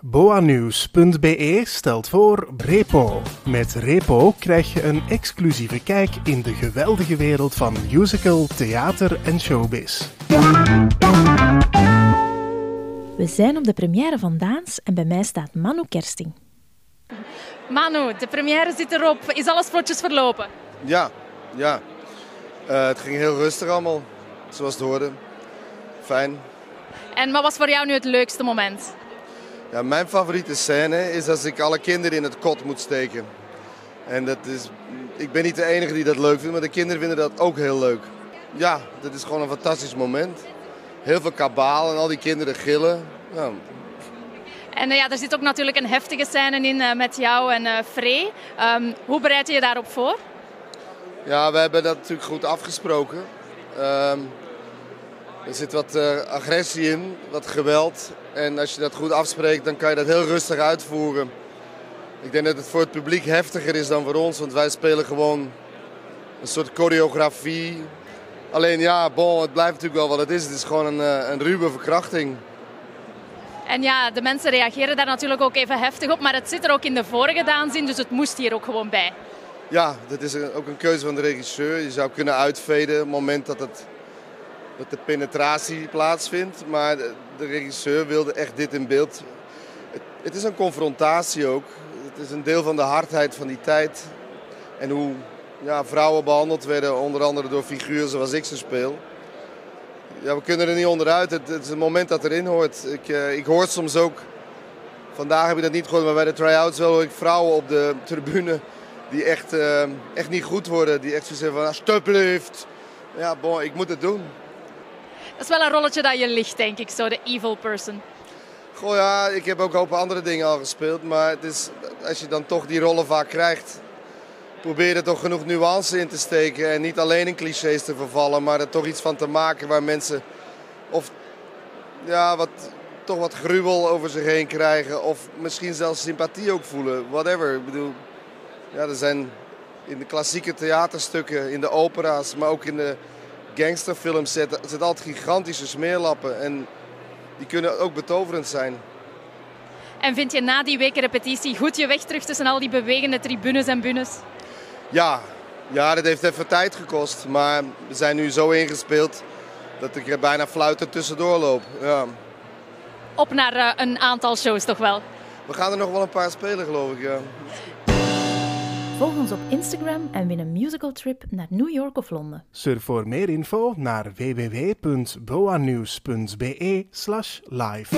Boanews.be stelt voor Repo. Met Repo krijg je een exclusieve kijk in de geweldige wereld van musical, theater en showbiz. We zijn op de première van Daans en bij mij staat Manu Kersting. Manu, de première zit erop. Is alles vlotjes verlopen? Ja, ja. Uh, het ging heel rustig allemaal, zoals het hoorde. Fijn. En wat was voor jou nu het leukste moment? Ja, mijn favoriete scène is als ik alle kinderen in het kot moet steken. En dat is, ik ben niet de enige die dat leuk vindt, maar de kinderen vinden dat ook heel leuk. Ja, dat is gewoon een fantastisch moment. Heel veel kabaal en al die kinderen gillen. Ja. En uh, ja, er zit ook natuurlijk een heftige scène in uh, met jou en uh, Free. Um, hoe bereid je je daarop voor? Ja, we hebben dat natuurlijk goed afgesproken. Um, er zit wat agressie in, wat geweld. En als je dat goed afspreekt, dan kan je dat heel rustig uitvoeren. Ik denk dat het voor het publiek heftiger is dan voor ons, want wij spelen gewoon een soort choreografie. Alleen ja, bon, het blijft natuurlijk wel wat het is. Het is gewoon een, een ruwe verkrachting. En ja, de mensen reageren daar natuurlijk ook even heftig op, maar het zit er ook in de vorige daanzin, dus het moest hier ook gewoon bij. Ja, dat is ook een keuze van de regisseur. Je zou kunnen uitveden op het moment dat, het, dat de penetratie plaatsvindt, maar de, regisseur wilde echt dit in beeld. Het, is een confrontatie ook. Het is een deel van de hardheid van die tijd. En hoe ja, vrouwen behandeld werden, onder andere door figuren zoals ik ze speel. Ja, we kunnen er niet onderuit. Het, is een moment dat erin hoort. Ik, uh, ik hoor soms ook, vandaag heb ik dat niet gehoord, maar bij de try-outs wel hoor ik vrouwen op de tribune die echt, uh, echt niet goed worden. Die echt zo zeggen van, alsjeblieft. Ja, bon, ik moet het doen. Dat is wel een rolletje dat je ligt, denk ik, zo, de evil person. Goh ja, ik heb ook een hoop andere dingen al gespeeld. Maar het is, als je dan toch die rollen vaak krijgt, probeer er toch genoeg nuance in te steken. En niet alleen in clichés te vervallen, maar er toch iets van te maken waar mensen of ja, wat, toch wat gruwel over zich heen krijgen. Of misschien zelfs sympathie ook voelen. Whatever. Ik bedoel, ja, er zijn in de klassieke theaterstukken, in de opera's, maar ook in de gangsterfilms zitten, zitten altijd gigantische smeerlappen. En die kunnen ook betoverend zijn. En vind je na die weken repetitie goed je weg terug tussen al die bewegende tribunes en bunes? Ja, ja, dat heeft even tijd gekost. Maar we zijn nu zo ingespeeld dat ik er bijna fluitend tussendoor loop. Ja. Op naar uh, een aantal shows toch wel? We gaan er nog wel een paar spelen, geloof ik. Ja. Volg ons op Instagram en win een musical trip naar New York of Londen. Surf voor meer info naar www.boanews.be live.